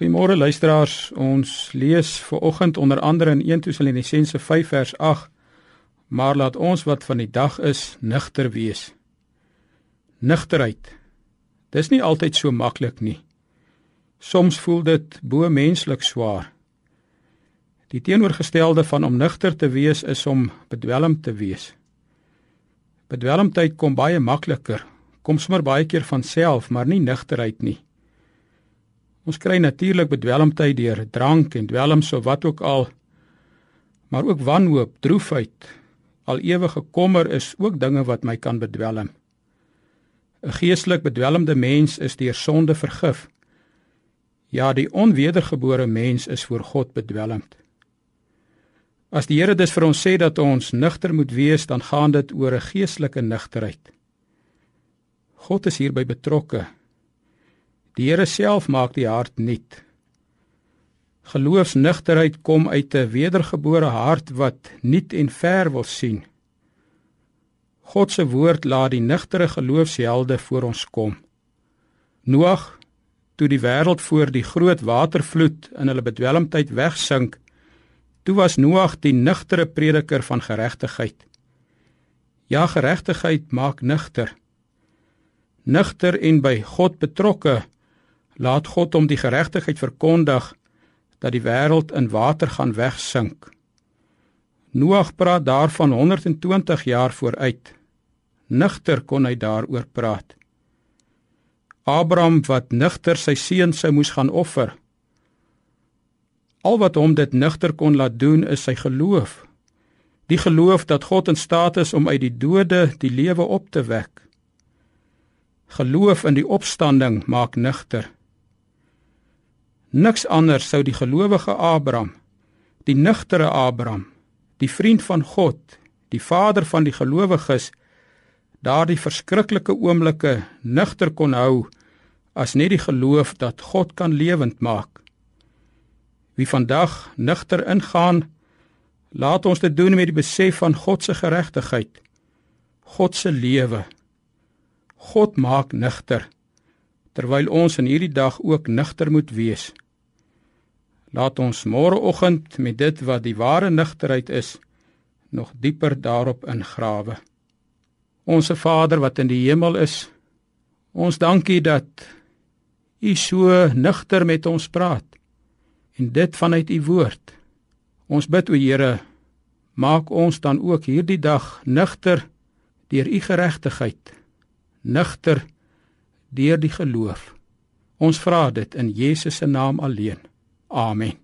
Goeiemôre luisteraars. Ons lees ver oggend onder andere in 1 Tessalonisense 5 vers 8. Maar laat ons wat van die dag is nugter wees. Nugterheid. Dis nie altyd so maklik nie. Soms voel dit bo menslik swaar. Die teenoorgestelde van om nugter te wees is om bedwelm te wees. Bedwelmdheid kom baie makliker. Kom sommer baie keer van self, maar nie nugterheid nie. Ons kry natuurlik bedwelmdheid deur drank en dwelms of wat ook al. Maar ook wanhoop, droefheid, al ewige kommer is ook dinge wat my kan bedwelm. 'n Geestelik bedwelmde mens is deur sonde vergif. Ja, die onwedergebore mens is voor God bedwelmd. As die Here dus vir ons sê dat ons nugter moet wees, dan gaan dit oor 'n geestelike nugterheid. God is hierby betrokke Die Here self maak die hart nuut. Geloofsnugterheid kom uit 'n wedergebore hart wat nuut en ver wil sien. God se woord laat die nugtere geloofshelde voor ons kom. Noag, toe die wêreld voor die groot watervloed in hulle bedwelmdheid wegsink, toe was Noag die nugtere prediker van geregtigheid. Ja, geregtigheid maak nugter. Nugter en by God betrokke laat God om die geregtigheid verkondig dat die wêreld in water gaan wegsink. Noag praat daarvan 120 jaar vooruit. Nugter kon hy daaroor praat. Abraham wat nugter sy seun sou moes gaan offer. Al wat hom dit nugter kon laat doen is sy geloof. Die geloof dat God in staat is om uit die dode die lewe op te wek. Geloof in die opstanding maak nugter. Niks anders sou die gelowige Abraham, die nugtere Abraham, die vriend van God, die vader van die gelowiges, daardie verskriklike oomblikke nugter kon hou as net die geloof dat God kan lewend maak. Wie vandag nugter ingaan, laat ons dit doen met die besef van God se geregtigheid, God se lewe. God maak nugter terwyl ons in hierdie dag ook nugter moet wees. Laat ons môreoggend met dit wat die ware nugterheid is nog dieper daarop ingrawe. Onse Vader wat in die hemel is, ons dankie dat U so nugter met ons praat en dit vanuit U woord. Ons bid o Here, maak ons dan ook hierdie dag nugter deur U geregtigheid, nugter deur die geloof. Ons vra dit in Jesus se naam alleen. Amen.